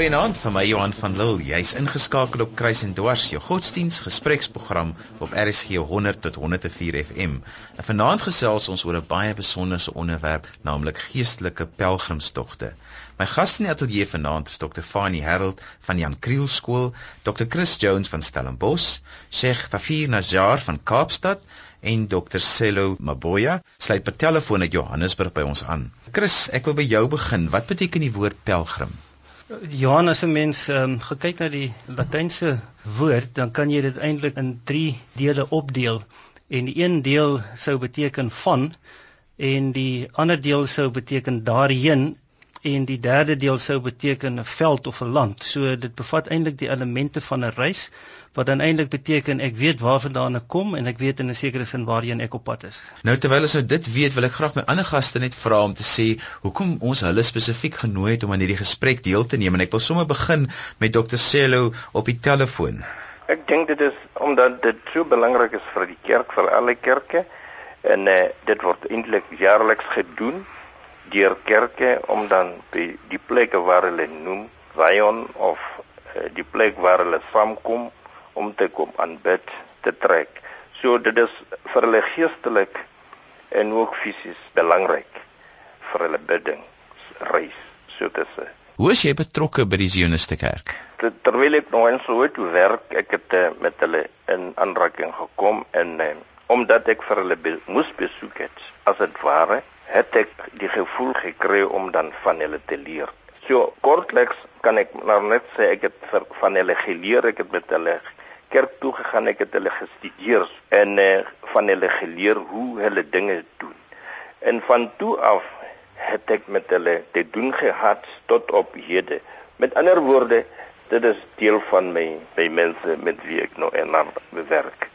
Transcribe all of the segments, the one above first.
Goeienaand van my Johan van Lille. Jy's ingeskakel op Kruis en Dwars, jou godsdiens gespreksprogram op RSG 100 tot 104 FM. En vanaand gesels ons oor 'n baie besonderse onderwerp, naamlik geestelike pelgrimstogte. My gas in die ateljee vanaand is Dr. Fani Harold van Jan Kriel Skool, Dr. Chris Jones van Stellenbosch, Sheikh Tafir Najjar van Kaapstad en Dr. Sello Maboya sluit per telefoon uit Johannesburg by ons aan. Chris, ek wil by jou begin. Wat beteken die woord pelgrim? Johan as 'n mens um, gekyk na die latynse woord, dan kan jy dit eintlik in 3 dele opdeel. En die een deel sou beteken van en die ander deel sou beteken daarheen en die derde deel sou beteken 'n veld of 'n land. So dit bevat eintlik die elemente van 'n reis wat dan eintlik beteken ek weet waarvandaan ek kom en ek weet in 'n sekere sin waarheen ek op pad is. Nou terwyl ons nou dit weet, wil ek graag my ander gaste net vra om te sê hoekom ons hulle spesifiek genooi het om aan hierdie gesprek deel te neem en ek wil sommer begin met Dr. Celo op die telefoon. Ek dink dit is omdat dit so belangrik is vir die kerk vir alle kerke en uh, dit word eintlik jaarliks gedoen deur kerke om dan by die plekke waar hulle noem Zion of uh, die plek waar hulle saamkom om te kom aanbid te trek. So dit is vir hulle geestelik en ook fisies belangrik vir hulle bidding reis so te sê. Hoe is jy betrokke by die Zioniste kerk? Terwyl ek nog in Soweto werk, ek het uh, met hulle in aanraking gekom en uh, omdat ek vir hulle be moes besoek het as dit ware, het ek die gevoel gekry om dan van hulle te leer. So kortliks kan ek nou net sê ek het van hulle geleer, ek het met hulle kerk toe gegaan, ek het hulle gestudeer en uh, van hulle geleer hoe hulle dinge doen. En van toe af het ek met hulle te doen gehad tot op hede. Met ander woorde, dit is deel van my by mense met wie ek nou en dan werk.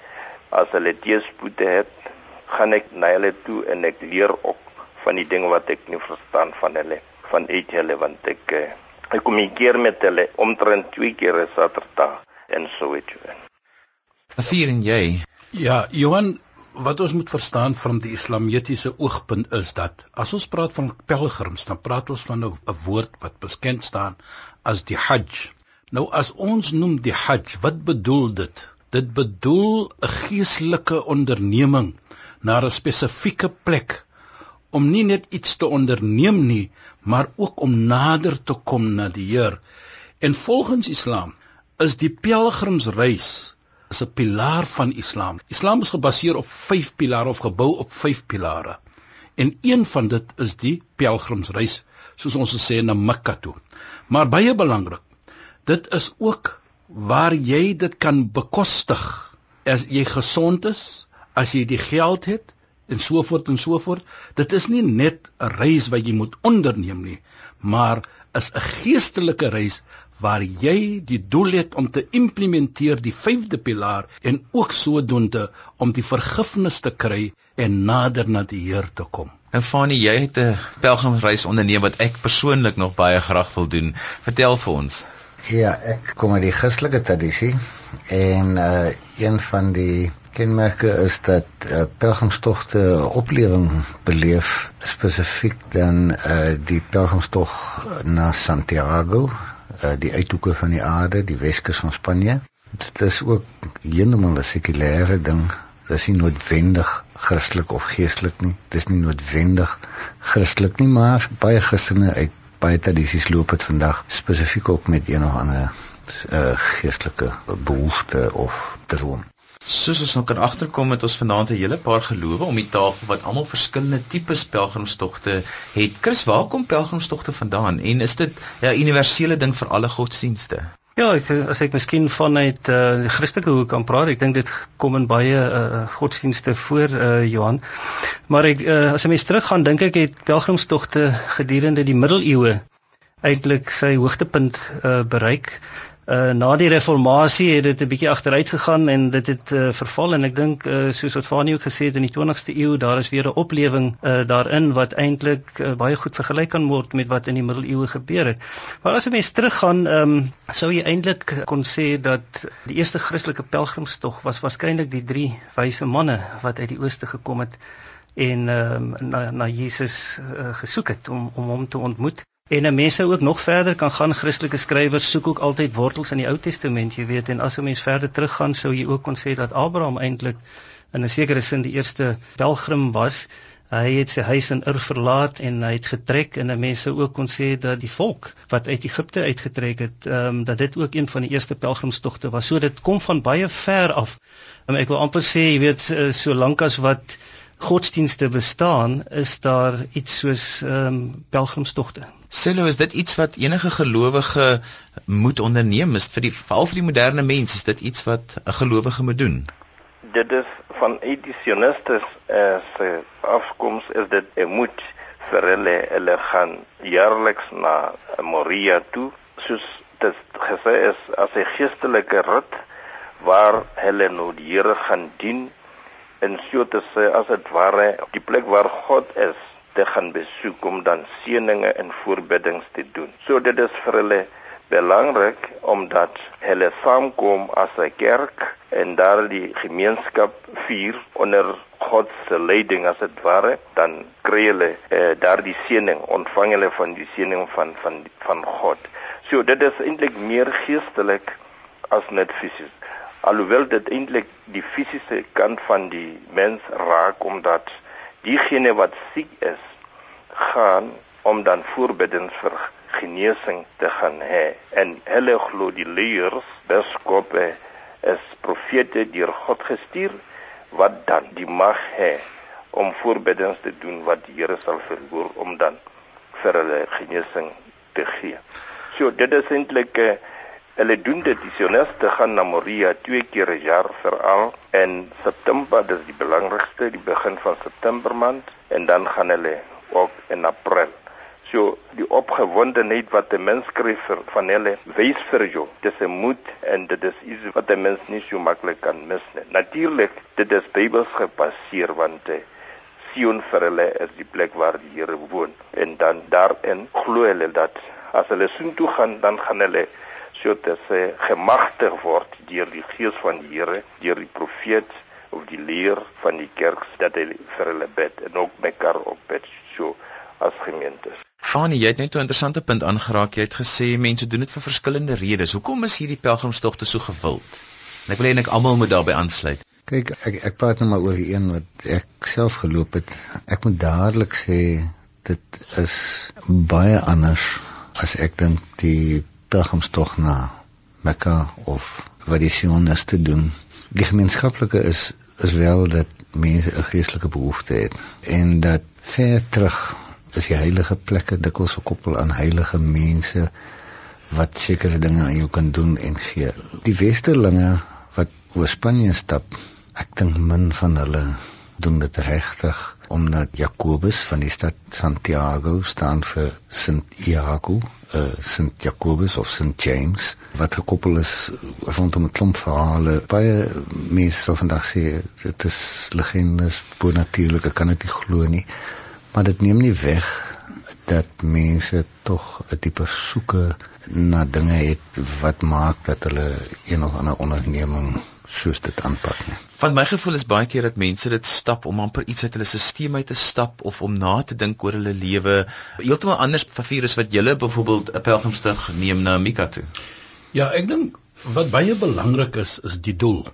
As hulle teëspoede het, gaan ek na hulle toe en ek leer ook van die dinge wat ek nie verstaan van hulle van uit hulle want ek eh, ek kom hier keer met hulle omtrent twee keer 'n Saterdag en so jy. Vier en jy. Ja, Johan, wat ons moet verstaan van die islamitiese oogpunt is dat as ons praat van pelgrims, dan praat ons van 'n woord wat bekend staan as die Hajj. Nou as ons noem die Hajj, wat bedoel dit? Dit bedoel 'n geestelike onderneming na 'n spesifieke plek om nie net iets te onderneem nie, maar ook om nader te kom na die Heer. En volgens Islam is die pelgrimsreis is 'n pilaar van Islam. Islam is gebaseer op 5 pilare of gebou op 5 pilare. En een van dit is die pelgrimsreis, soos ons sê na Mekka toe. Maar baie belangrik, dit is ook waar jy dit kan bekostig as jy gesond is, as jy die geld het en so voort en so voort. Dit is nie net 'n reis wat jy moet onderneem nie, maar is 'n geestelike reis waar jy die doel het om te implementeer die vyfde pilaar en ook sodoende om die vergifnis te kry en nader na die Heer te kom. En Fanie, jy het 'n pelgrimsreis onderneem wat ek persoonlik nog baie graag wil doen. Vertel vir ons. Ja, ek kom uit die Christelike tradisie en uh een van die kenmerke is dat uh, pelgrimstogte oplewing beleef spesifiek dan uh die pelgrimstog na Santiago uh, die uithoeke van die aarde, die Weskus van Spanje. Dit is ook heeltemal 'n sekulêre ding. Dit is nie noodwendig Christelik of geestelik nie. Dit is nie noodwendig Christelik nie, maar baie Christene uit baie tradisies loop dit vandag spesifiek ook met een of ander uh, geestelike behoefte of droom. Soos ons nou kan agterkom het ons vanaand 'n hele paar gelowe om die tafel wat almal verskillende tipes pelgrimstogte het. Chris, waar kom pelgrimstogte vandaan en is dit 'n ja, universele ding vir alle godsdienste? Ja, ek as ek miskien vanuit uh, die Christelike hoek kan praat, ek dink dit kom in baie uh, godsdienste voor uh, Johan. Maar ek uh, as jy mens teruggaan, dink ek het pelgrimstogte gedurende die middeleeue eintlik sy hoogtepunt uh, bereik. Uh na die reformatie het dit 'n bietjie agteruit gegaan en dit het uh, verval en ek dink uh, soos wat Fanie ook gesê het in die 20ste eeu daar is weer 'n oplewing uh, daarin wat eintlik uh, baie goed vergelyk kan word met wat in die middeleeue gebeur het. Maar as 'n mens teruggaan, ehm um, sou jy eintlik kon sê dat die eerste Christelike pelgrimstog was waarskynlik die drie wyse manne wat uit die ooste gekom het en ehm um, na na Jesus uh, gesoek het om om hom te ontmoet En 'n mens sou ook nog verder kan gaan Christelike skrywers soek ook altyd wortels in die Ou Testament, jy weet, en as 'n mens verder teruggaan sou jy ook kon sê dat Abraham eintlik in 'n sekere sin die eerste pelgrim was. Hy het sy huis in Ur verlaat en hy het getrek en mense ook kon sê dat die volk wat uit Egipte uitgetrek het, ehm um, dat dit ook een van die eerste pelgrimstogte was. So dit kom van baie ver af. Um, ek wil amper sê, jy weet, so lank as wat godsdienste bestaan, is daar iets soos ehm um, pelgrimstogte. Sello is dit iets wat enige gelowige moet onderneem is vir die val vir die moderne mens is dit iets wat 'n gelowige moet doen. Dit is van editionistes as uh, afkoms is dit 'n moet vir hulle hulle gaan jaarliks na Moria toe soos dit gesê is as 'n geestelike rit waar hulle nou die Here gaan dien en so te sê as dit ware die plek waar God is te gaan besoek om dan seëninge en voorbiddings te doen. So dit is vir hulle belangrik omdat hulle saamkom as 'n kerk en daar die gemeenskap vier onder God se leiding as dit ware, dan kry hulle eh, daardie seëning, ontvang hulle van die seëning van van van God. So dit is eintlik meer geestelik as net fisies alhoewel dit eintlik die fisiese kant van die mens raak omdat diegene wat siek is gaan om dan voorbiddens vir genesing te gaan hê en hulle glo die leers biskope is profete deur God gestuur wat dan die mag het om voorbiddens te doen wat die Here sal verhoor om dan vir hulle genesing te gee. So dit is eintlik 'n uh, Hulle doen dit die sioniste gaan na Moria twee keer 'n jaar veral in September, dis die belangrikste, die begin van September maand en dan gaan hulle ook in April. So die opgewondenheid wat 'n mens kry vir van hulle wys vir jou. Dis 'n moed en dit is iets wat 'n mens nie so maklik kan mis nie. Natuurlik, dit is Bybels gebaseer want eh, Sion vir hulle is die plek waar die Here woon en dan daarin glo hulle dat as hulle soontoe gaan, dan gaan hulle so te sê gemagtig word deur die gees van die Here, deur die profeet of die leer van die kerk dat hy vir hulle bid en ook mekaar op bid so as gemeentes. Fanie, jy het net 'n interessante punt aangeraak. Jy het gesê mense doen dit vir verskillende redes. Hoekom is hierdie pelgrimstogte so gewild? En ek wil eintlik almal moet daarbey aansluit. Kyk, ek ek praat nou maar oor die een wat ek self geloop het. Ek moet dadelik sê dit is baie anders as ek dink die pelgrimstog na Mekka of wat die sioniste doen. Die gemeenskaplike is is wel dat mense 'n geestelike behoefte het en dat ver terug is die heilige plekke dikwels gekoppel aan heilige mense wat sekere dinge aan jou kan doen en gee. Die westerlinge wat oor Spanje stap, ek dink min van hulle doen dit regtig omdat Jakobus van die stad Santiago staan vir Sint Iago, uh, Sint Jakobus of Sint James wat gekoppel is rondom 'n klomp verhale. Baie mense sal vandag sê dit is legendes, bonatuurlike, kan dit nie glo nie. Maar dit neem nie weg dat mense tog 'n tipe soeke na dinge het wat maak dat hulle een of ander onderneming soos dit aanpak nie. Van my gevoel is baie keer dat mense dit stap om amper iets uit hulle stelsel uit te stap of om na te dink oor hulle lewe. Heeltemal anders vir virus wat julle byvoorbeeld 'n pelgrimstog neem na Mika toe. Ja, ek dink wat baie belangrik is is die doel.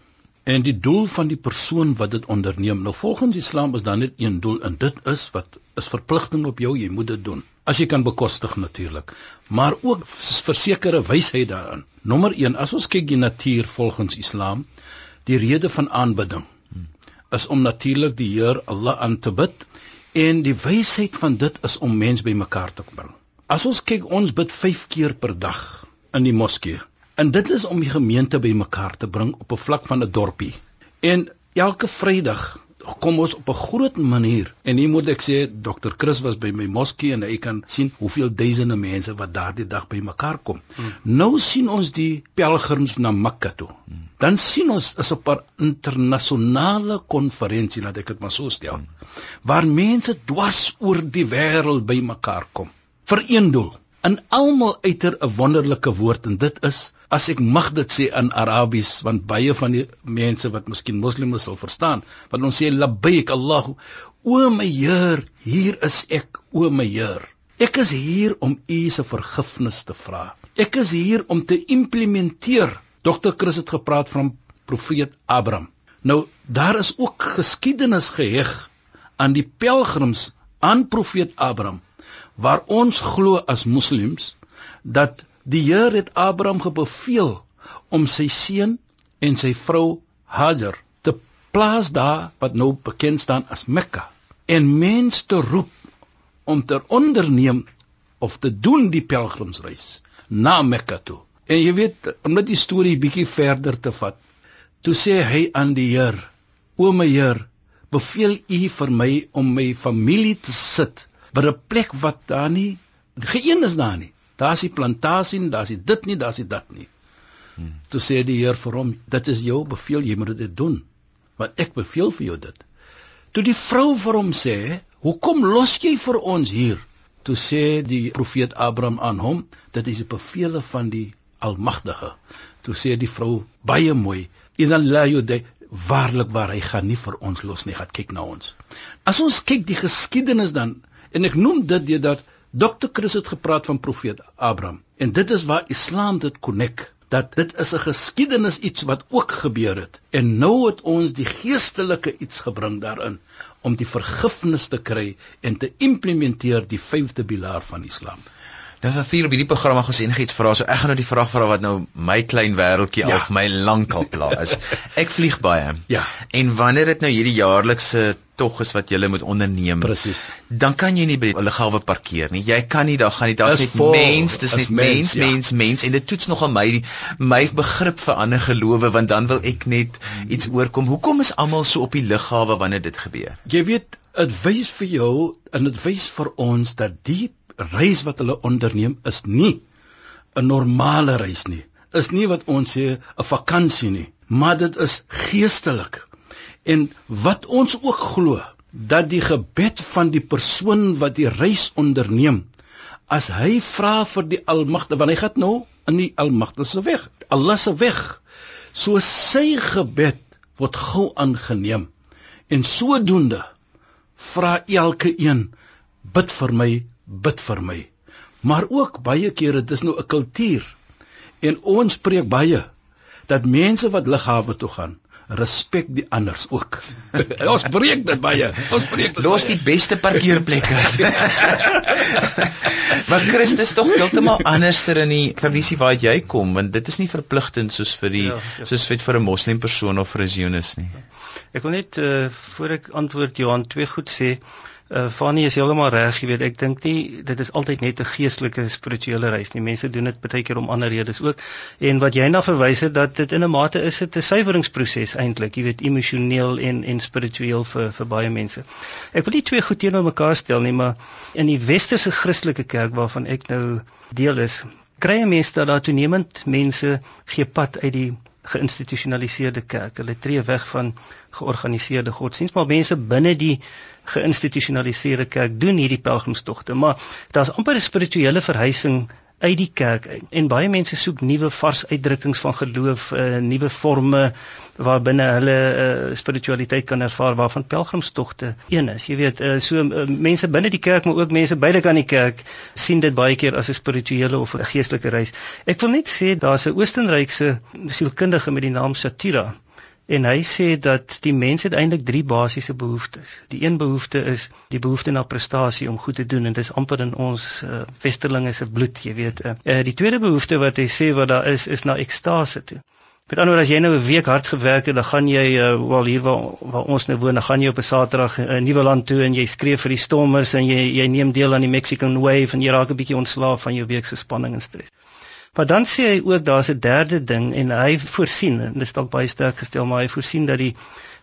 En die doel van die persoon wat dit onderneem. Nou volgens Islam is daar net een doel en dit is wat is verpligting op jou, jy moet dit doen. As jy kan bekostig natuurlik, maar ook versekerde wysheid daarin. Nommer 1, as ons kyk die natuur volgens Islam, die rede van aanbidding is om natuurlik die Heer Allah aan te bid en die wysheid van dit is om mens bymekaar te bring. As ons kyk, ons bid 5 keer per dag in die moskee. En dit is om die gemeente bymekaar te bring op 'n vlak van 'n dorpie. En elke Vrydag kom ons op 'n groot manier en hier moet ek sê dokter Chris was by my moskee en hy kan sien hoeveel duisende mense wat daardie dag bymekaar kom. Hmm. Nou sien ons die pelgrims na Mekka toe. Hmm. Dan sien ons is 'n internasionale konferensie laat ek dit maar so stel hmm. waar mense dwars oor die wêreld bymekaar kom vir een doel in almal uiter 'n wonderlike woord en dit is as ek mag dit sê in Arabies want baie van die mense wat miskien moslims sal verstaan want ons sê labbaik Allah o my Heer hier is ek o my Heer Ek is hier om u se vergifnis te vra. Ek is hier om te implementeer. Dr. Chris het gepraat van profeet Abraham. Nou daar is ook geskiedenis geheg aan die pelgrims aan profeet Abraham waar ons glo as moslems dat die Here het Abraham gebeveel om sy seun en sy vrou Hajar te plaas daar wat nou bekend staan as Mekka en mense te roep om te onderneem of te doen die pelgrimsreis na Mekka toe. En jy weet, om net die storie bietjie verder te vat. Toe sê hy aan die Heer: "O my Heer, beveel U vir my om my familie te sit by 'n plek wat daar nie geen is daar nie. Daar's die plantasie, daar's die dit nie, daar's die dat nie." Hmm. Toe sê die Heer vir hom: "Dit is jou beveel, jy moet dit doen. Want ek beveel vir jou dit." Toe die vrou vir hom sê: Hoekom los jy vir ons hier? Toe sê die profeet Abraham aan hom, dit is 'n beveel van die Almagtige. Toe sê die vrou baie mooi, "Idan la yude waarlik waar hy gaan nie vir ons los nie, gaan kyk na ons." As ons kyk die geskiedenis dan en ek noem dit deurdat Dr. Chris het gepraat van profeet Abraham en dit is waar Islam dit konnek dat dit is 'n geskiedenis iets wat ook gebeur het en nou het ons die geestelike iets gebring daarin om die vergifnis te kry en te implementeer die vyfde pilaar van Islam. Nou vir vier op hierdie program gaan enigiets vra. So ek gaan nou die vraag vra wat nou my klein wêreltjie ja. al vir my lankal klaar is. Ek vlieg baie. Ja. En wanneer dit nou hierdie jaarlikse tog is wat jy moet onderneem. Presies. Dan kan jy nie by die lughawe parkeer nie. Jy kan nie daar gaan nie. Daar's net mens, dis net mens, ja. mens, mens en dit toets nogal my my begrip vir ander gelowe want dan wil ek net iets oorkom. Hoekom is almal so op die lughawe wanneer dit gebeur? Jy weet, dit wys vir jou en dit wys vir ons dat die reis wat hulle onderneem is nie 'n normale reis nie. Is nie wat ons sê 'n vakansie nie, maar dit is geestelik. En wat ons ook glo, dat die gebed van die persoon wat die reis onderneem, as hy vra vir die Almagtige, want hy gaan nou in die Almagtige se weg, Allah se weg. So sy gebed word gou aangeneem. En sodoende vra elke een bid vir my bid vir my. Maar ook baie kere dis nou 'n kultuur. En ons preek baie dat mense wat lughawe toe gaan, respek die anders ook. ons breek dit baie. Ons breek dit. Los die beste parkeerplekke. maar Christus tog heeltemal anderster in die tradisie waar jy kom, want dit is nie verpligtend soos vir die ja, ja. soos vir vir 'n moslim persoon of vir 'n Zionis nie. Ek wil net uh, voor ek antwoord Johan twee goed sê. Uh Fanny is heeltemal reg, jy weet, ek dink nie dit is altyd net 'n geestelike spirituele reis nie. Mense doen dit baie keer om ander redes ook. En wat jy na verwys het dat dit in 'n mate is dit 'n suiweringsproses eintlik, jy weet, emosioneel en en spiritueel vir vir baie mense. Ek wil nie twee goed teenoor mekaar stel nie, maar in die westerse Christelike kerk waarvan ek nou deel is, kry 'n mens dat daar toenemend mense gee pad uit die geïnstitusionaliseerde kerk. Hulle tree weg van georganiseerde godsdienst, maar mense binne die geïnstitusionaliseerde kerk doen hierdie pelgrimstogte, maar daar's amper 'n spirituele verhuising uit die kerk uit. En baie mense soek nuwe vars uitdrukkings van geloof, uh, nuwe forme waarbinne hulle uh, spiritualiteit kan ervaar waarvan pelgrimstogte een is. Jy weet, uh, so uh, mense binne die kerk maar ook mense buite kan die kerk sien dit baie keer as 'n spirituele of 'n geestelike reis. Ek wil net sê daar's 'n Oostenrykse sielkundige met die naam Satira En hy sê dat die mens het eintlik drie basiese behoeftes. Die een behoefte is die behoefte na prestasie om goed te doen en dit is amper in ons uh, westerlinge se bloed, jy weet. Uh, die tweede behoefte wat hy sê wat daar is is na ekstase toe. Met ander woorde as jy nou 'n week hard gewerk het, dan gaan jy uh, wel hier waar, waar ons nou woon, dan gaan jy op 'n Saterdag in uh, Nuwe Land toe en jy skree vir die stormers en jy jy neem deel aan die Mexican Wave en jy raak 'n bietjie ontslaaf van jou week se spanning en stres. Maar dan sê hy ook daar's 'n derde ding en hy voorsien en dit is dalk baie sterk gestel maar hy voorsien dat die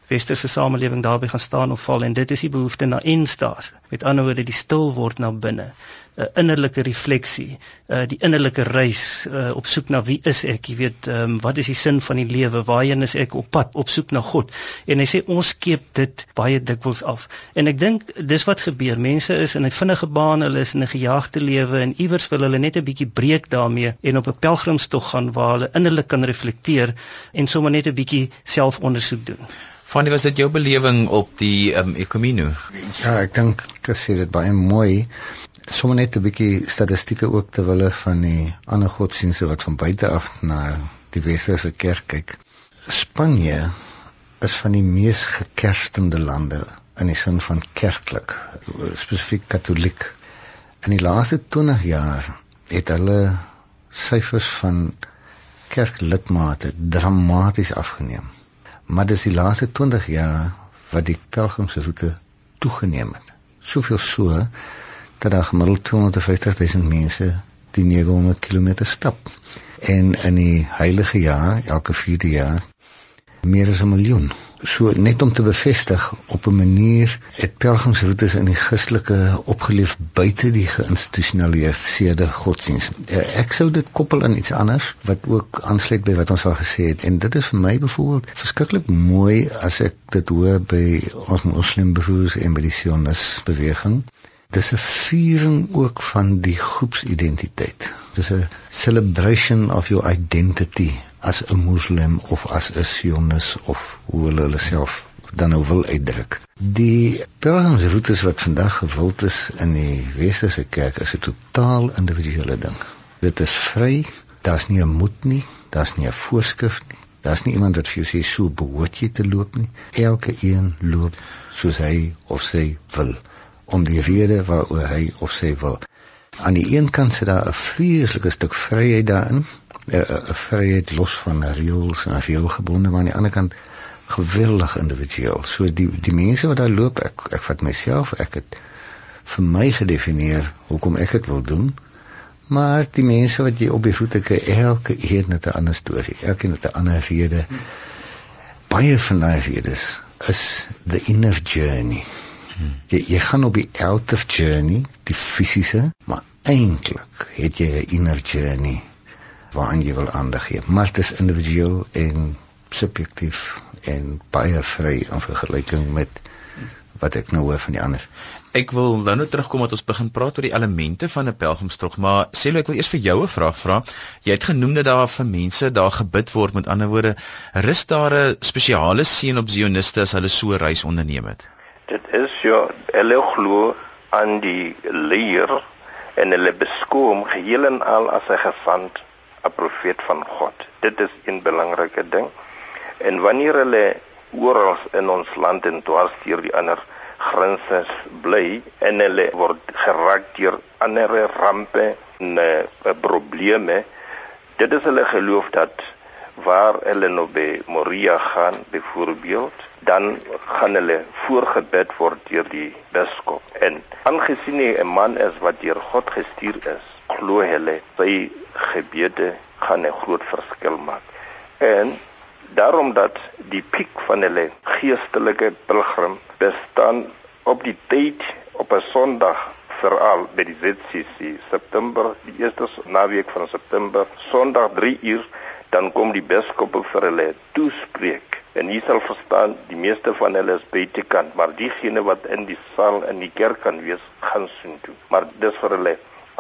westerse samelewing daarby gaan staan of val en dit is die behoefte na instasie. Met ander woorde die stil word na binne. 'n uh, innerlike refleksie, uh, die innerlike reis uh, op soek na wie is ek, jy weet, um, wat is die sin van die lewe, waarheen is ek op pad op soek na God. En hy sê ons skeep dit baie dikwels af. En ek dink dis wat gebeur. Mense is in 'n vinnige baan, hulle is in 'n gejaagde lewe en iewers wil hulle net 'n bietjie breek daarmee en op 'n pelgrimstog gaan waar hulle innerlik kan reflekteer en sommer net 'n bietjie selfondersoek doen. Fanny, was dit jou belewing op die um, Ekumino? Ja, ek dink ek sê dit baie mooi Sommige net 'n bietjie statistieke ook te wille van die ander godsdienste wat van buite af na die westerse kerk kyk. Spanje is van die mees gekerstende lande in die sin van kerklik, spesifiek katoliek. In die laaste 20 jaar het hulle syfers van kerklidmate dramaties afgeneem. Maar dis die laaste 20 jaar wat die pelgrimsroete toegeneem het. Soveel so dat daar gemiddeld 250 000 mense die 900 km stap. En in die heilige jaar, elke 4de jaar, meer as 'n miljoen so net om te bevestig op 'n manier het pelgrimsroetes in die Christelike opgeleef buite die geïnstitusionaliseerde godsdienst. Eh, ek sou dit koppel aan iets anders wat ook aansluit by wat ons al gesê het en dit is vir my byvoorbeeld verskriklik mooi as ek dit hoor by ons moslimbroers en by die sionis beweging. Dis 'n viering ook van die groepsidentiteit. Dis 'n celebration of your identity as 'n moslim of as 'n sionis of hoe hulle hulle self dan nou wil uitdruk. Die pelgrimsroetes wat vandag gewild is in die westerse kerk is 'n totaal individuele ding. Dit is vry, daar's nie 'n moet nie, daar's nie 'n voorskrif nie. Daar's nie iemand wat vir jou sê so behoort jy te loop nie. Elke een loop soos hy of sy wil om die rede waaroor hy of sy wil. Aan die een kant sit daar 'n vreeslike stuk vryheid daarin 'n vryheid los van reëls en reëlgebonde maar aan die ander kant gewillig individueel. So die die mense wat daar loop, ek ek vat myself, ek het vir my gedefinieer hoekom ek dit wil doen. Maar die mense wat jy op die voete kry, elke een het 'n ander storie, elkeen het 'n ander rede. Baie van daai redes is the inner journey. Jy jy gaan op die outer journey, die fisiese, maar eintlik het jy 'n inner journey waaraan jy wil aandag gee. Maar dit is individueel en subjektief en baie vry in vergelyking met wat ek nou hoor van die ander. Ek wil nou net terugkom dat ons begin praat oor die elemente van 'n pelgrimstog, maar sê ek wil eers vir jou 'n vraag vra. Jy het genoem dat daar vir mense daar gebid word, met ander woorde, rus daar 'n spesiale seën op Zioniste as hulle so 'n reis onderneem het? Dit is ja, hulle glo aan die leer en hulle beskou hom geheel en al as 'n gesand 'n profeet van God. Dit is 'n belangrike ding. En wanneer hulle oral in ons land en dwars deur die ander grense bly en hulle word geraak deur ander rampe en uh, probleme, dit is hulle geloof dat waar hulle nou by Moria gaan byvoorbeeld dan gaan hulle voorgebid word deur die biskop en aangesien hy 'n man is wat deur God gestuur is glo hulle sy gebede gaan 'n groot verskil maak. En daarom dat die piek van hulle geestelike pilgrim bestaan op die tyd op 'n Sondag veral by die ZCC September die eerste naweek van September Sondag 3 uur dan kom die biskop vir hulle toespreek en jy sal verstaan die meeste van hulle is buitekant maar diegene wat in die saal in die kerk kan wees gaan sien toe maar dis vir hulle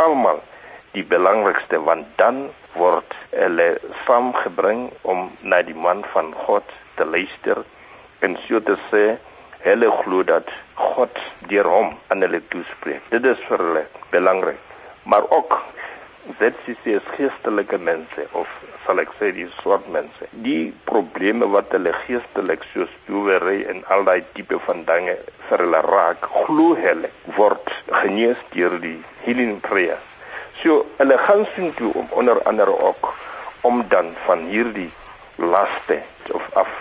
almal die belangrikste want dan word hulle saamgebring om na die man van God te luister en so te sê hulle glo dat God deur hom aan hulle toespreek. Dit is vir hulle belangrik. Maar ook dit is geestelike mense of sal ek sê die swart mense. Die probleme wat hulle geestelik soos doewery en al daai tipe van dinge vir hulle raak, glo hulle word genees deur die healing prayers So hulle gaan sien toe om onder andere ook om dan van hierdie laste of af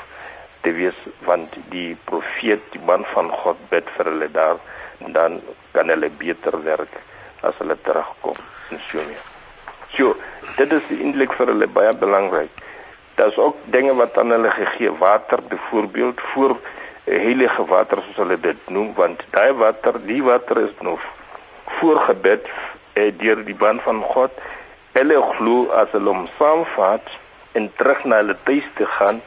te wees want die profeet die man van God bid vir hulle daar dan kan hulle beter werk as hulle terugkom in so So dit is eintlik vir hulle baie belangrik. Daar's ook dinge wat aan hulle gegee water byvoorbeeld voor heilige water soos hulle dit noem want daai water die water is nog voorgebid eh, deur die band van God. Hulle glo as hulle hom saamvat en terug na hulle tuis te gaan,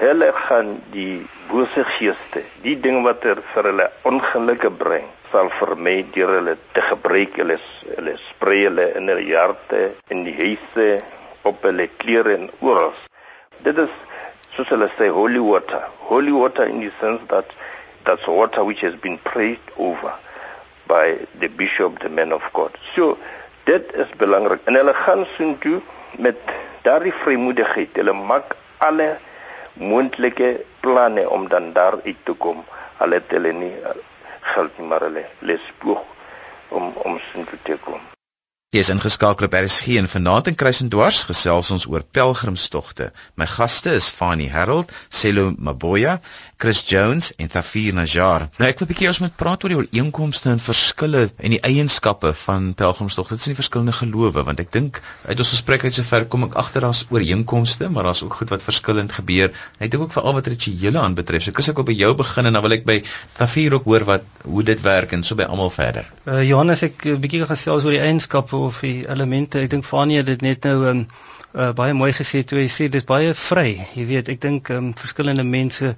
hulle gaan die bose geeste, die ding wat er vir hulle ongelukke bring, sal vermy deur hulle te gebruik. Hulle hulle sprei hulle in hulle harte in die huise op hulle klere en oral. Dit is soos hulle sê holy water. Holy water in the sense that that's water which has been prayed over by the bishop the man of God. So dit is belangrik en hulle gaan soontoe met daardie vrymoedigheid. Hulle maak alle moontlike planne om dan daar uit te kom. Hulle het hulle nie geld nie maar hulle lespoog om om soontoe te kom. Jy is ingeskakel op RSG en vanaand in Kruis en Dwars gesels ons oor pelgrimstogte. My gaste is Fani Harold, Selo Maboya, Chris Jones en Thafir Najjar. Nou ek wil 'n bietjie ons moet praat oor die ooreenkomste en verskille en die eienskappe van pelgrimstogte. Dit is in die verskillende gelowe want ek dink uit ons gesprek uit sover kom ek agter daar's ooreenkomste, maar daar's ook goed wat verskillend gebeur. En ek dink ook veral wat rituele aanbetref. So kus ek op by jou begin en dan wil ek by Thafir ook hoor wat hoe dit werk en so by almal verder. Uh, Johannes ek 'n bietjie gesels oor die eienskappe of die elemente. Ek dink Fanie het dit net nou um, uh, baie mooi gesê toe hy sê dis baie vry. Jy weet, ek dink um, verskillende mense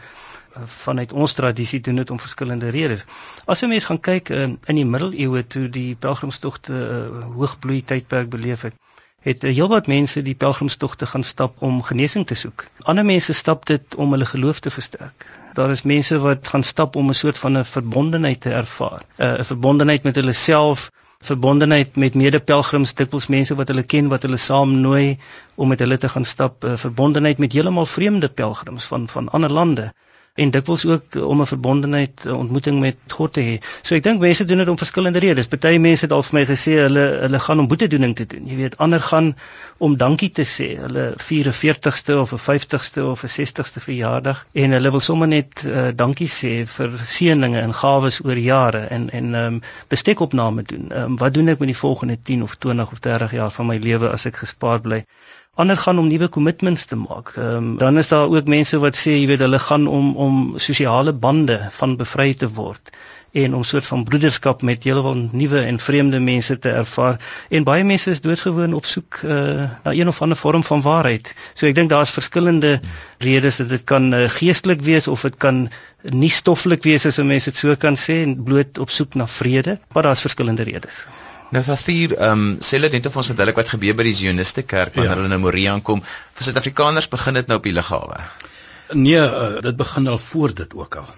vanuit ons tradisie doen dit om verskillende redes. As 'n mens gaan kyk in, in die middeleeue toe die pelgrimstogte uh, hoogbloei tydperk beleef het, het uh, heelwat mense die pelgrimstogte gaan stap om genesing te soek. Ander mense stap dit om hulle geloof te versterk. Daar is mense wat gaan stap om 'n soort van 'n verbondenheid te ervaar, uh, 'n verbondenheid met hulle self verbondenheid met medepelgrims dikwels mense wat hulle ken wat hulle saam nooi om met hulle te gaan stap uh, verbondenheid met heeltemal vreemde pelgrims van van ander lande en dikwels ook om 'n verbondenheid ontmoeting met God te hê. So ek dink mense doen dit om verskillende redes. Party mense het al vir my gesê hulle hulle gaan om boetedoening te doen. Jy weet, ander gaan om dankie te sê. Hulle vier 'n 40ste of 'n 50ste of 'n 60ste verjaardag en hulle wil sommer net uh, dankie sê vir seëninge en gawes oor jare en en ehm um, bestekopname doen. Ehm um, wat doen ek met die volgende 10 of 20 of 30 jaar van my lewe as ek gespaar bly? Ander gaan om nuwe kommitments te maak. Ehm um, dan is daar ook mense wat sê jy weet hulle gaan om om sosiale bande van bevry te word en om soort van broederskap met heelwat nuwe en vreemde mense te ervaar en baie mense is doodgewoon op soek uh, na een of ander vorm van waarheid. So ek dink daar's verskillende redes dat dit kan uh, geestelik wees of dit kan nie stoffelik wees as mense dit so kan sê en bloot op soek na vrede, maar daar's verskillende redes. Nou Thafir, ehm um, sê hulle net of ons verduidelik wat gebeur by die Zioniste kerk wanneer ja. hulle nou Moria aankom. Vir Suid-Afrikaners begin dit nou op die lughawe. Nee, uh, dit begin al voor dit ook al.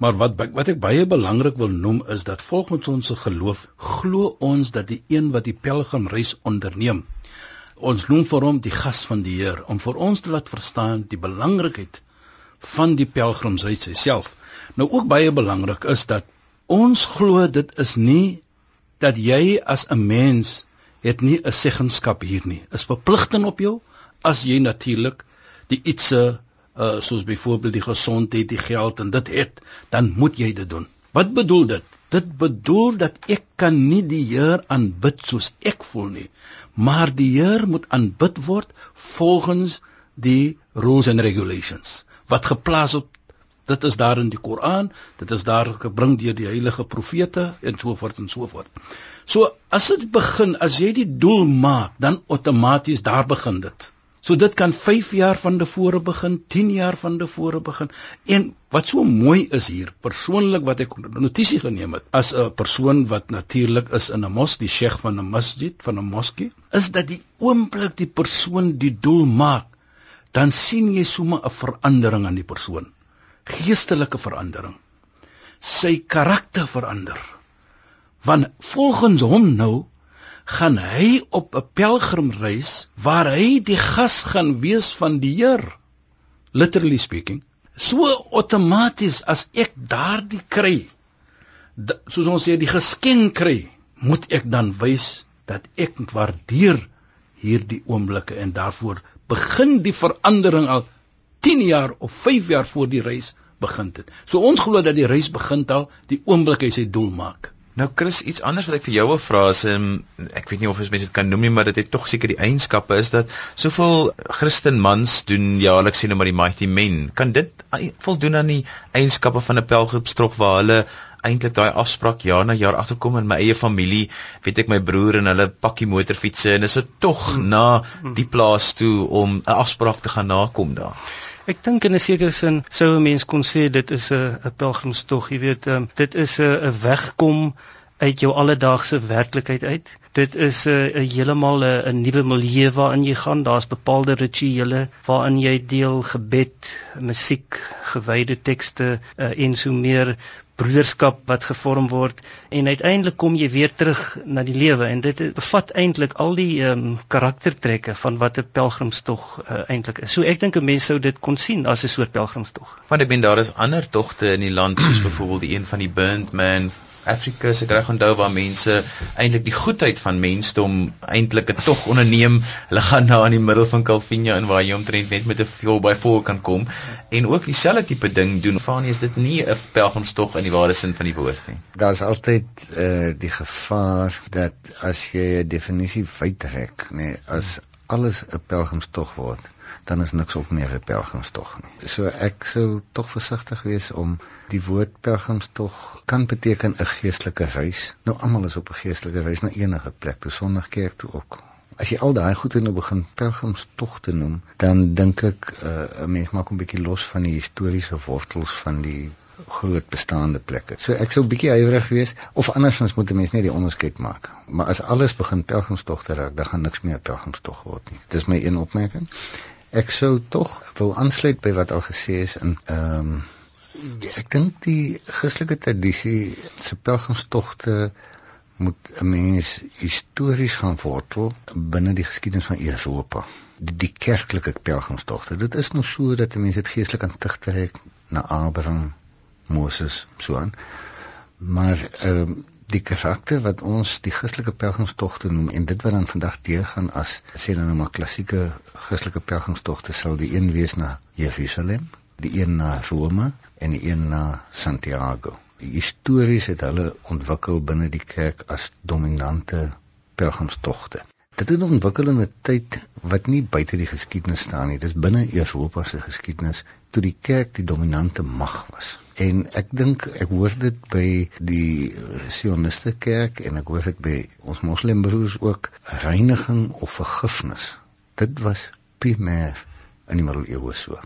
Maar wat wat ek baie belangrik wil noem is dat volgens ons geloof glo ons dat die een wat die pelgrimreis onderneem, ons noem vir hom die gas van die Heer om vir ons te laat verstaan die belangrikheid van die pelgrimsreis self. Nou ook baie belangrik is dat ons glo dit is nie dat jy as 'n mens het nie 'n seggenskap hier nie. Is verpligting op jou as jy natuurlik die ietsie uh, soos byvoorbeeld die gesondheid, die geld en dit het, dan moet jy dit doen. Wat bedoel dit? Dit bedoel dat ek kan nie die Heer aanbid soos ek voel nie, maar die Heer moet aanbid word volgens die rules and regulations wat geplaas op Dit is daar in die Koran, dit is daar gebring deur die heilige profete en so voort en so voort. So as dit begin, as jy die doel maak, dan outomaties daar begin dit. So dit kan 5 jaar van tevore begin, 10 jaar van tevore begin. En wat so mooi is hier, persoonlik wat ek notisie geneem het as 'n persoon wat natuurlik is in 'n mos, die sheikh van 'n masjid, van 'n moskee, is dat die oomblik die persoon die doel maak, dan sien jy sommer 'n verandering aan die persoon geestelike verandering. Sy karakter verander. Want volgens hom nou gaan hy op 'n pelgrimreis waar hy die gas gaan wees van die Heer. Literally speaking, so outomaties as ek daardie kry, soos ons sê die geskenk kry, moet ek dan wys dat ek waardeer hierdie oomblikke en daarvoor begin die verandering al 10 jaar of 5 jaar voor die reis begin het. So ons glo dat die reis begin al die oomblik hy sy doel maak. Nou Chris, iets anders wat ek vir jou wil vra is um, ek weet nie of mense dit kan noem nie, maar dit het tog seker die eienskappe is dat soveel Christen mans doen jaarliks sien nou maar die mighty men. Kan dit voldoen aan die eienskappe van 'n pelgrimstrok waar hulle eintlik daai afspraak jaar na jaar agterkom in my eie familie, weet ek my broer en hulle pakkie motorfietsse en is dit tog hmm. na die plaas toe om 'n afspraak te gaan nakom daar. Ek dink in 'n sekere sin sou 'n mens kon sê dit is 'n 'n pelgrimstog, jy weet, um, dit is 'n 'n wegkom uit jou alledaagse werklikheid uit. Dit is 'n uh, heeltemal 'n uh, nuwe milieu waarin jy gaan. Daar's bepaalde rituele waarin jy deel gebed, musiek, gewyde tekste uh, en so meer broederskap wat gevorm word en uiteindelik kom jy weer terug na die lewe en dit bevat eintlik al die ehm um, karaktertrekke van wat 'n pelgrimstog uh, eintlik is. So ek dink 'n mens sou dit kon sien as 'n soort pelgrimstog. Want ek bedoel daar is ander togte in die land soos byvoorbeeld die een van die Burnt Man Afrika se reg onthou waar mense eintlik die goedheid van mensdom eintlik 'n tog onderneem. Hulle gaan daar in die middel van Calvinia in waar jy omtrent net met 'n 4x4 kan kom en ook dieselfde tipe ding doen. Fanie is dit nie 'n pelgrimstog in die ware sin van die woord nie. Daar's altyd uh die gevaar dat as jy 'n definisie uittrek, nê, nee, as alles 'n pelgrimstog word, dan is niks op meer 'n pelgrimstog nie. So ek sou tog versigtig wees om die woord pelgrimstog kan beteken 'n geestelike reis. Nou almal is op 'n geestelike reis na enige plek, toe sonder kerk toe ook. As jy al daai goede nou begin pelgrimstog te noem, dan dink ek uh, 'n mens maak 'n bietjie los van die historiese wortels van die groot bestaande plekke. So ek sou bietjie huiwerig wees of andersins moet 'n mens net die onderskeid maak. Maar as alles begin pelgrimstog te raak, dan gaan niks meer pelgrimstog word nie. Dis my een opmerking. Ek sou tog wou aansluit by wat al gesê is in ehm um, ek dink die Christelike tradisie se pelgrimstogte moet 'n mens histories gaan wortel binne die geskiedenis van Europa. Die, die kerklike pelgrimstogte. Dit is nog so dat mense dit geestelik aan terugtrek na Abraham, Moses, so aan. Maar ehm um, die karakter wat ons die Christelike pelgrimstogte noem en dit wat dan vandag deurgaan as sê dan nou maar klassieke Christelike pelgrimstogte sal die een wees na Jerusalem, die een na Rome en die een na Santiago. Histories het hulle ontwikkel binne die kerk as dominante pelgrimstogte. Dit het ontwikkel in 'n tyd wat nie buite die geskiedenis staan nie. Dis binne Europa se geskiedenis toe die kerk die dominante mag was. En ek dink ek hoor dit by die sioniste kerk en ek hoor dit by ons moslimbroers ook reiniging of vergifnis. Dit was primêr in die middeleeue so.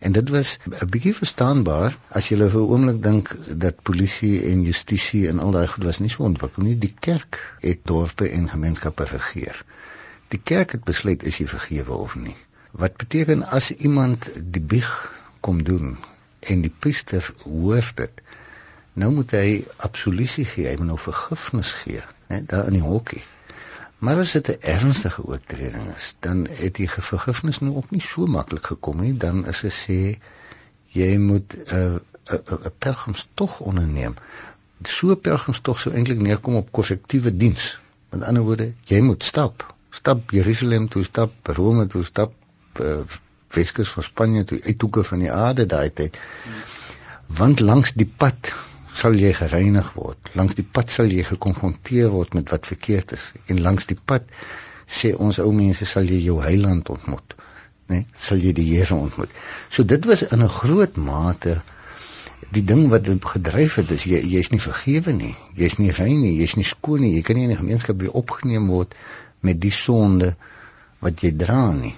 En dit was 'n bietjie verstaanbaar as jy vir 'n oomblik dink dat polisie en justisie en al daai goed was nie so ontwikkel nie. Die kerk het dorpe en gemeenskappe regeer. Die kerk het besluit is jy vergewe of nie. Wat beteken as iemand die bieg kom doen en die priester hoor dit. Nou moet hy absolutie gee, hy moet nou vergifnis gee, né, daar in die hokkie. Maar as dit 'n ernstige oortreding is, dan het die vergifnis nou ook nie so maklik gekom nie, dan is dit sê jy moet 'n uh, 'n uh, 'n uh, pelgrimstog onderneem. So 'n pelgrimstog sou eintlik neerkom op korrektiewe diens. Met ander woorde, jy moet stap, stap Jerusalem toe, stap Rome toe, stap uh, Weskus van Spanje toe uithoeke van die aarde daai tyd. Want langs die pad sal jy gereinig word. Langs die pad sal jy gekonfronteer word met wat verkeerd is en langs die pad sê ons ou mense sal jy jou heiland ontmoet, né? Nee, sal jy die Here ontmoet. So dit was in 'n groot mate die ding wat dit gedryf het is jy jy's nie vergewe nie. Jy's nie rein nie, jy's nie skoon nie. Jy kan nie in die gemeenskap weer opgeneem word met die sonde wat jy dra nie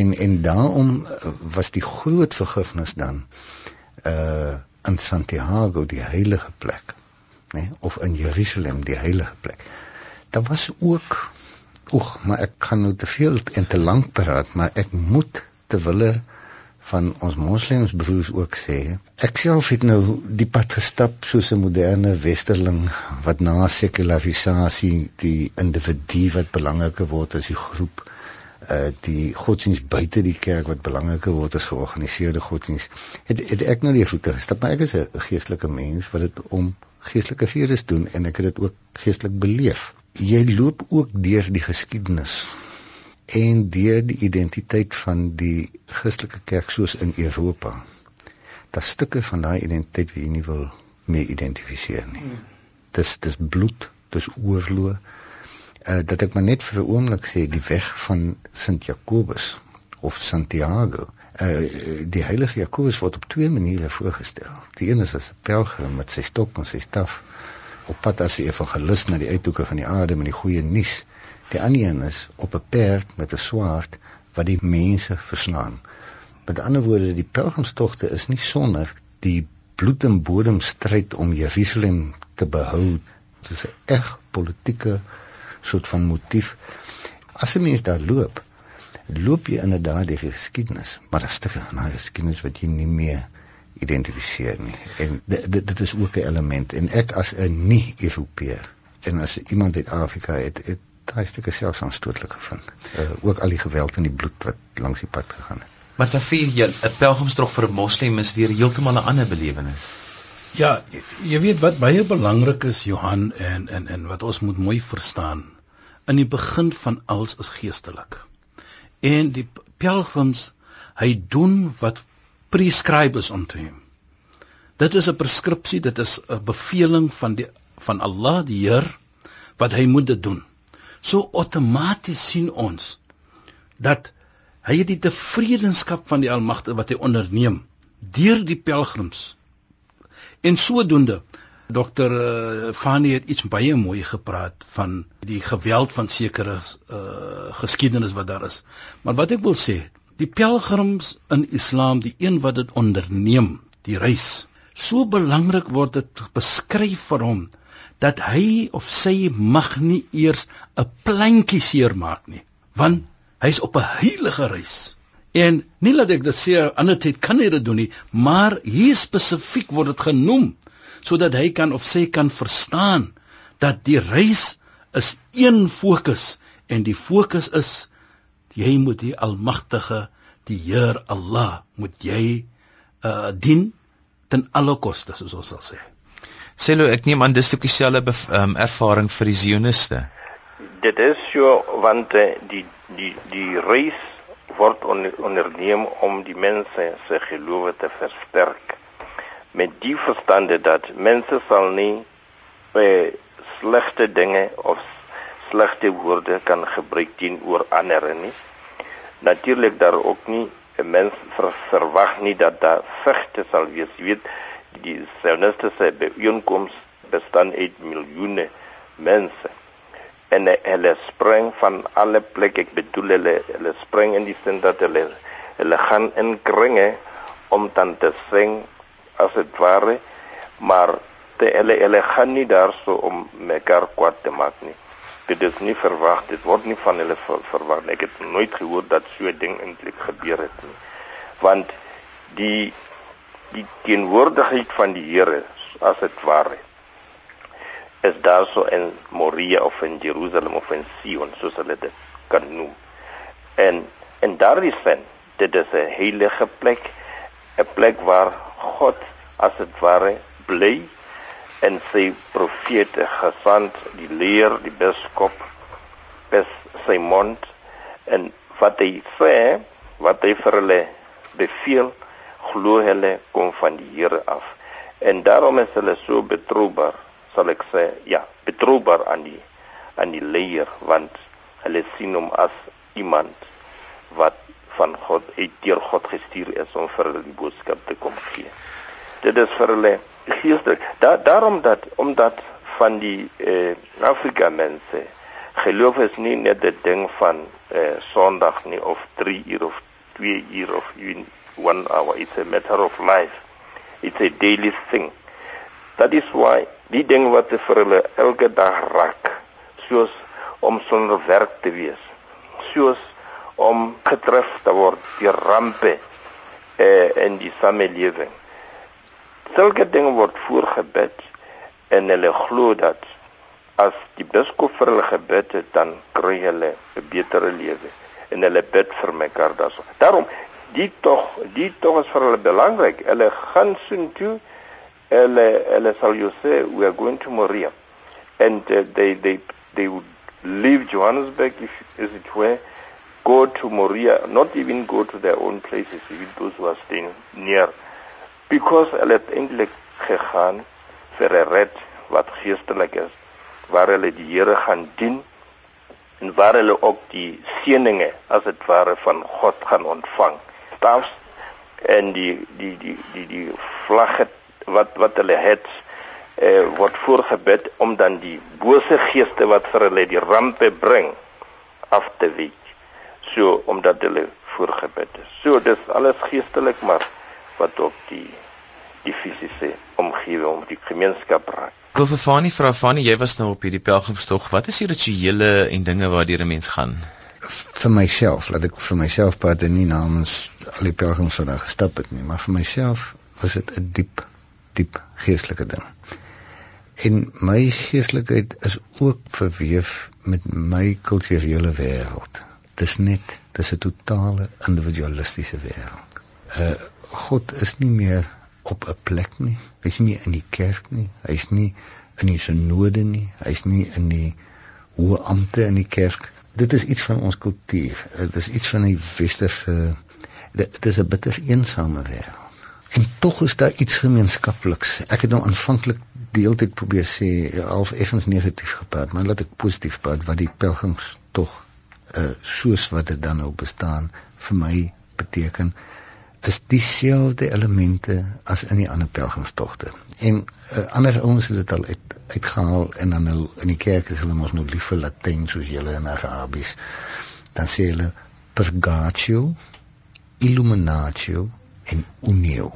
en en daarom eh, was die groot vergifnis dan uh in Santiago die heilige plek nê of in Jerusalem die heilige plek. Daar was ook oeg maar ek gaan nou te veel en te lank praat maar ek moet te wille van ons moslems broers ook sê ek self het nou die pad gestap soos 'n moderne westerling wat na sekularisasie die individu wat belangriker word as die groep uh die godsdienst buite die kerk wat belangriker word as georganiseerde godsdienst het, het ek nou die voete gestap maar ek is 'n geestelike mens wat dit om geestelike fees doen en ek het dit ook geestelik beleef. Jy loop ook deur die geskiedenis en deur die identiteit van die Christelike kerk soos in Europa. Daar stukke van daai identiteit wat jy nie wil mee identifiseer nie. Hmm. dis dis bloed dis oorlog uh, dat ek maar net vir 'n oomblik sê die weg van Sint Jakobus of Santiago. Uh, die heilige Jakobus word op twee maniere voorgestel. Die een is as 'n pelgrim met sy stok en sy staf op pad as 'n evangelis na die uithoeke van die aarde met die goeie nuus. Die ander een is op 'n perd met 'n swaard wat die mense verslaan. Met ander woorde, die pelgrimstogte is nie sonder die bloed en bodem stryd om Jerusalem te behou. Dit is 'n reg politieke soort van motief. As 'n mens daar loop, loop jy inderdaad die geskiedenis, maar daar's te na geskiedenis wat jy nie meer identifiseer nie. En dit dit is ook 'n element en ek as 'n nie-Europeër en as iemand uit Afrika het, het daai stukke selfs aanstootlik gevind. Uh, ook al die geweld en die bloed wat langs die pad gegaan het. Maar dan vir jy 'n pelgrimstog vir 'n moslim is weer heeltemal 'n ander belewenis. Ja, jy weet wat baie belangrik is Johan en en en wat ons moet mooi verstaan. In die begin van alles is geestelik. En die pelgrims hy doen wat prescribe is onto hom. Dit is 'n preskripsie, dit is 'n beveling van die van Allah die Heer wat hy moet dit doen. So outomaties sien ons dat hy die tevredenskap van die Almagtige wat hy onderneem deur die pelgrims. En sodoende Dokter uh, Fani het iets baie mooi gepraat van die geweld van sekere uh, geskiedenis wat daar is. Maar wat ek wil sê, die pelgrims in Islam, die een wat dit onderneem, die reis, so belangrik word dit beskryf vir hom dat hy of sy mag nie eers 'n plantjie seermaak nie, want hy's op 'n heilige reis. En nie laat ek dit sê ander tyd kan hy dit doen nie, maar hier spesifiek word dit genoem sodat hy kan of sy kan verstaan dat die reis is een fokus en die fokus is jy moet die almagtige die Heer Allah moet jy uh dien ten alle koste soos ons sal sê. Selo ek neem aan dis ook dieselfde um, ervaring vir die Zioniste. Dit is so want uh, die die die reis word onderneem om die mense se geloof te versterk met die verstande dat mense sal nie uh, slegte dinge of slegte woorde kan gebruik teenoor ander nie natuurlik daar ook nie 'n mens ver, verwag nie dat daar vegte sal wees. Jy weet, die Sioniste se byeenkoms bestaan uit miljoene mense. En hulle spring van alle plekke. Ek bedoel hulle hulle spring in die sin dat hulle hulle gaan in kringe om dan te sing as dit ware, maar te hulle hulle gaan nie daarso om mekaar kwaad te maak nie dit is nie verwag dit word nie van hulle ver, verwag ek het nooit gehoor dat so 'n ding eintlik gebeur het nie want die die teenwoordigheid van die Here as dit ware is daar so in Moria of in Jerusalem of in Sion soos hulle dit kan noem. En en daardie sin dit is 'n heilige plek 'n plek waar God as dit ware bly en sy profete gesand die leer die biskop bes sy mond en wat hy sê wat hy vir hulle beveel glo hulle kom van die Here af. En daarom is hulle so betroubaar sal ek sê ja betroubaar aan die aan die leer want hulle sien hom as iemand wat van God uit deur God gestuur is om vir hulle die boodskap te kom gee dit is vir hulle geestelik. Da, daarom dat omdat van die eh Afrika mense geloof is nie net 'n ding van eh Sondag nie of 3 uur of 2 uur of even 1 hour. It's a matter of life. It's a daily thing. That is why die ding wat vir hulle elke dag raak, soos om sonder werk te wees, soos om getref te word deur rampe eh in die samelewing sulke dinge word voorgebid en hulle glo dat as die biskop vir hulle gebid het dan kry hulle 'n betere lewe en hulle bid vir mekaar daarso. Daarom die tog die tog is vir hulle belangrik. Hulle gaan soontoe hulle hulle sal jou sê we are going to Moria and uh, they they they would leave Johannesburg if is it where go to Moria not even go to their own places even those who are staying near because het eintlik gegaan vir 'n red wat geestelik is waar hulle die Here gaan dien en waar hulle ook die seëninge as dit ware van God gaan ontvang. Stafs en die die die die die vlagge wat wat hulle het eh word voorgebid om dan die bose geeste wat vir hulle die rampe bring af te week. So omdat hulle voorgebid is. So dis alles geestelik maar wat op die die fisiese omgewing, die gemeenskap raak. Wil vir Fani vra Fani, jy was nou op hierdie pelgrimstog. Wat is die rituele en dinge waardeur 'n mens gaan? Vir myself, laat ek vir myself praat en nie namens al die pelgrims wat daar gestap het nie, maar vir myself was dit 'n diep diep geestelike ding. En my geestelikheid is ook verweef met my kulturele wêreld. Dis net, dis 'n totale individualistiese wêreld. Uh God is nie meer op 'n plek nie. Hy's nie in die kerk nie. Hy's nie in die synode nie. Hy's nie in die hoë ampte in die kerk. Dit is iets van ons kultuur. Dit is iets van die westerse dit is 'n bitter eensame wêreld. En tog is daar iets gemeenskapliks. Ek het nou aanvanklik die hele tyd probeer sê half effens negatief gepraat, maar laat ek positief praat wat die pelgrims tog uh soos wat dit dan nou bestaan vir my beteken is dieselfde elemente as in die ander pelgrimstogte. En uh, ander ouens het dit al uit uitgehaal en dan nou in die kerk is hulle mos nou lief vir Latyn soos julle in Arabies. Dan sê hulle purgatio, illuminatio en unio.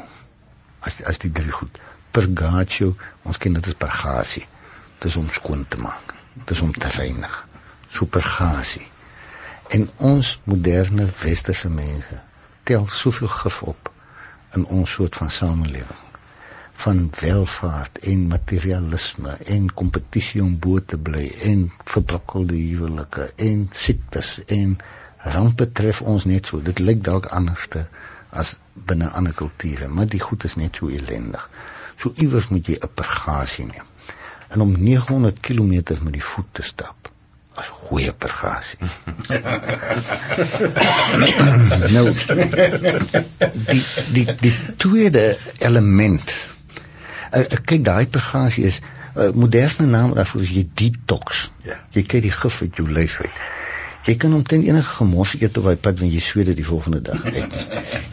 As as die drie goed. Purgatio, ons ken dit as purgasie. Dit is om skoon te maak. Dit is om te reinig. Supergasie. En ons moderne westerse mense tel soveel gif op in ons soort van samelewing van welvaart en materialisme en kompetisie om bo te bly en verbrokkelde huwelike en siektes en rampe tref ons net so dit lyk dalk anderste as binne ander kulture maar die goed is net so elendig so iewers moet jy 'n purgasie neem en om 900 km met die voet te stap as goeie purgasie. nou die die die tweede element. Uh, kyk daai purgasie is 'n uh, moderne naam daarvoor is jy detox. Ja. Jy kyk die gif uit jou lyf uit. Jy kan omtrent enige gemors eet op daai pad wanneer jy sweet dit die volgende dag uit.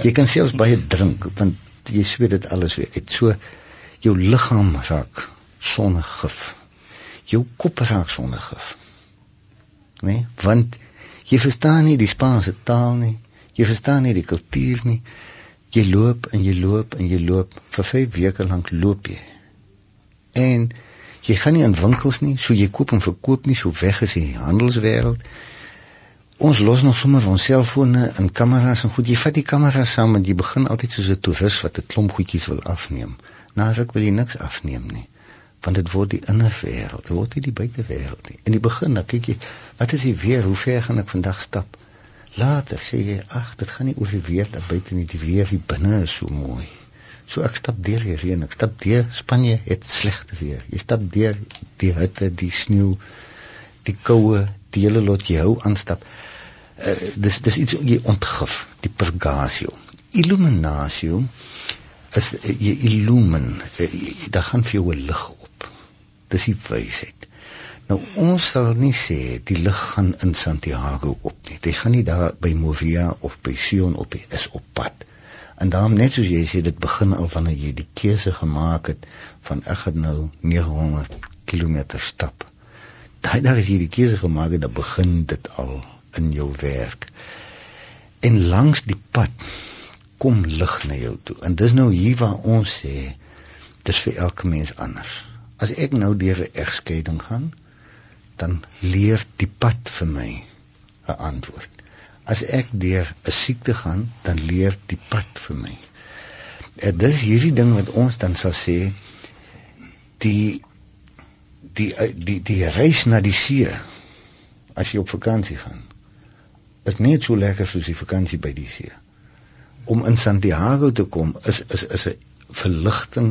jy kan selfs baie drink want jy sweet dit alles weer uit. So jou liggaam raak sonder gif. Jou kop raak sonder gif nê? Nee? Want jy verstaan nie die Spaanse taal nie. Jy verstaan nie die kultuur nie. Jy loop en jy loop en jy loop vir 5 weke lank loop jy. En jy gaan nie in winkels nie, so jy koop en verkoop nie, so weg is die handelswêreld. Ons los nog sommer ons selfone en kameras en goed. Jy vat die kamera saam en jy begin altyd soos 'n toerist wat 'n klomp goedjies wil afneem. Na ruk wil jy niks afneem nie want dit word die inner wêreld, word nie die buitewêreld. In die begin dan kyk jy, wat is die weer? Hoe ver gaan ek vandag stap? Later sê jy, ag, dit gaan nie oor die weer daar buite nie, die weer hier binne is so mooi. So ek stap deur die reën, ek stap deur Spanje het slegte weer. Jy stap deur die hitte, die sneeu, die koue, die hele lot jy hou aanstap. Uh, dis dis iets jy ontgif, die purgatio. Illuminatio is uh, jy illumin, uh, daar gaan vir jou 'n lig dis die wysheid. Nou ons sal nie sê die lig gaan in Santiago op nie. Dit gaan nie daar by Moria of by Sion op nie, is op pad. En daarom net soos jy sê dit begin al wanneer jy die keuse gemaak het van ek gaan nou 900 km stap. Daai dag as jy die keuse gemaak het, dan begin dit al in jou werk. En langs die pad kom lig na jou toe. En dis nou hier waar ons sê dis vir elke mens anders. As ek nou deur 'n egskeiding gaan, dan leer die pad vir my 'n antwoord. As ek deur 'n siekte gaan, dan leer die pad vir my. Dit is hierdie ding wat ons dan sal sê die die die die reis na die see as jy op vakansie gaan is net so lekker soos die vakansie by die see. Om in Santiago te kom is is is 'n verligting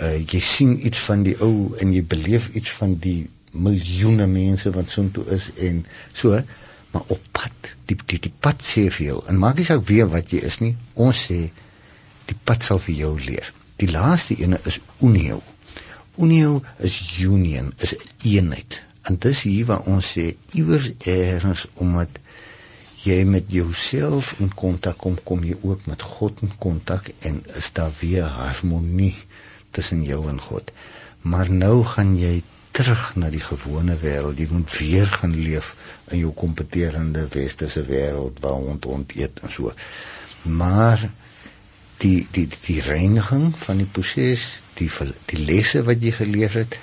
uh, jy sien iets van die ou en jy beleef iets van die miljoene mense wat soontoe is en so maar op pad die die, die pad sê vir jou en maak nie saak weer wat jy is nie ons sê die pad sal vir jou leer. Die laaste ene is unio. Unio is union is eenheid. En dis hier waar ons sê iewers eers omdat jy met jouself in kontak kom kom jy ook met God in kontak en is daar weer harmonie tussen jou en God. Maar nou gaan jy terug na die gewone wêreld. Jy moet weer gaan leef in jou kompeterende westerse wêreld waar hond hond eet en so. Maar die die die reiniging van die proses, die die lesse wat jy geleer het,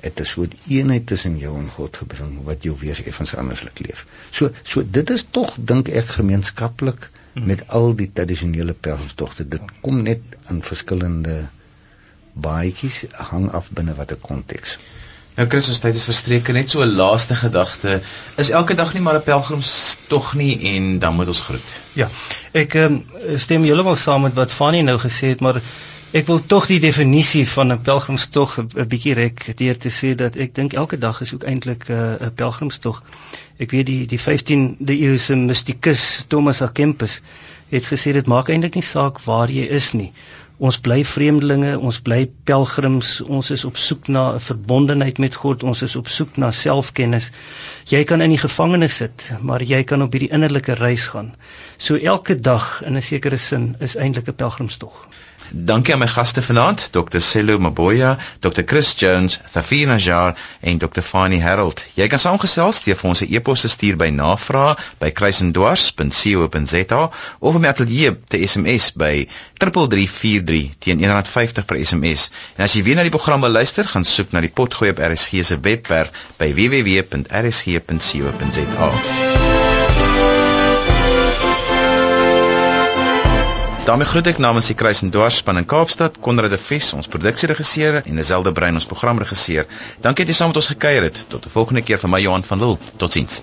het 'n soort eenheid tussen jou en God gebring wat jou weer effens anders laat leef. So so dit is tog dink ek gemeenskaplik hmm. met al die tradisionele pelgrimstogte. Dit kom net in verskillende baadjies hang af binne watter konteks. Nou Christus tyd is verstreke net so 'n laaste gedagte. Is elke dag nie maar 'n pelgrimstog nie en dan moet ons groet. Ja. Ek um, stem heeltemal saam met wat Fanny nou gesê het, maar ek wil tog die definisie van 'n pelgrimstog 'n bietjie rek deur te sê dat ek dink elke dag is ook eintlik eh, 'n uh, pelgrimstog. Ek weet die die 15de eeuse mystikus Thomas A Kempis het gesê dit maak eintlik nie saak waar jy is nie. Ons bly vreemdelinge, ons bly pelgrims, ons is op soek na 'n verbondenheid met God, ons is op soek na selfkennis. Jy kan in die gevangenis sit, maar jy kan op hierdie innerlike reis gaan. So elke dag in 'n sekere sin is eintlik 'n pelgrimstog. Dankie aan my gaste vanaand, Dr. Sello Maboya, Dr. Chris Jones, Thafina Jar en Dr. Fani Harold. Jy kan saamgesels deur vir ons 'n e-pos te stuur by navraag@kruisendwars.co.za of om ateljee te SMS by 3343 teen R150 per SMS. En as jy weer na die program wil luister, gaan soek na die potgooi op RSG se webwerf by www.rsg.co.za. daarmee groet ek namens die Kruis en Dwars span in Kaapstad, Konrad de Vries, ons produksieregisseur en Iselde Brein ons programregisseur. Dankie dat jy saam met ons gekuier het. Tot 'n volgende keer van my Johan van Lille. Totsiens.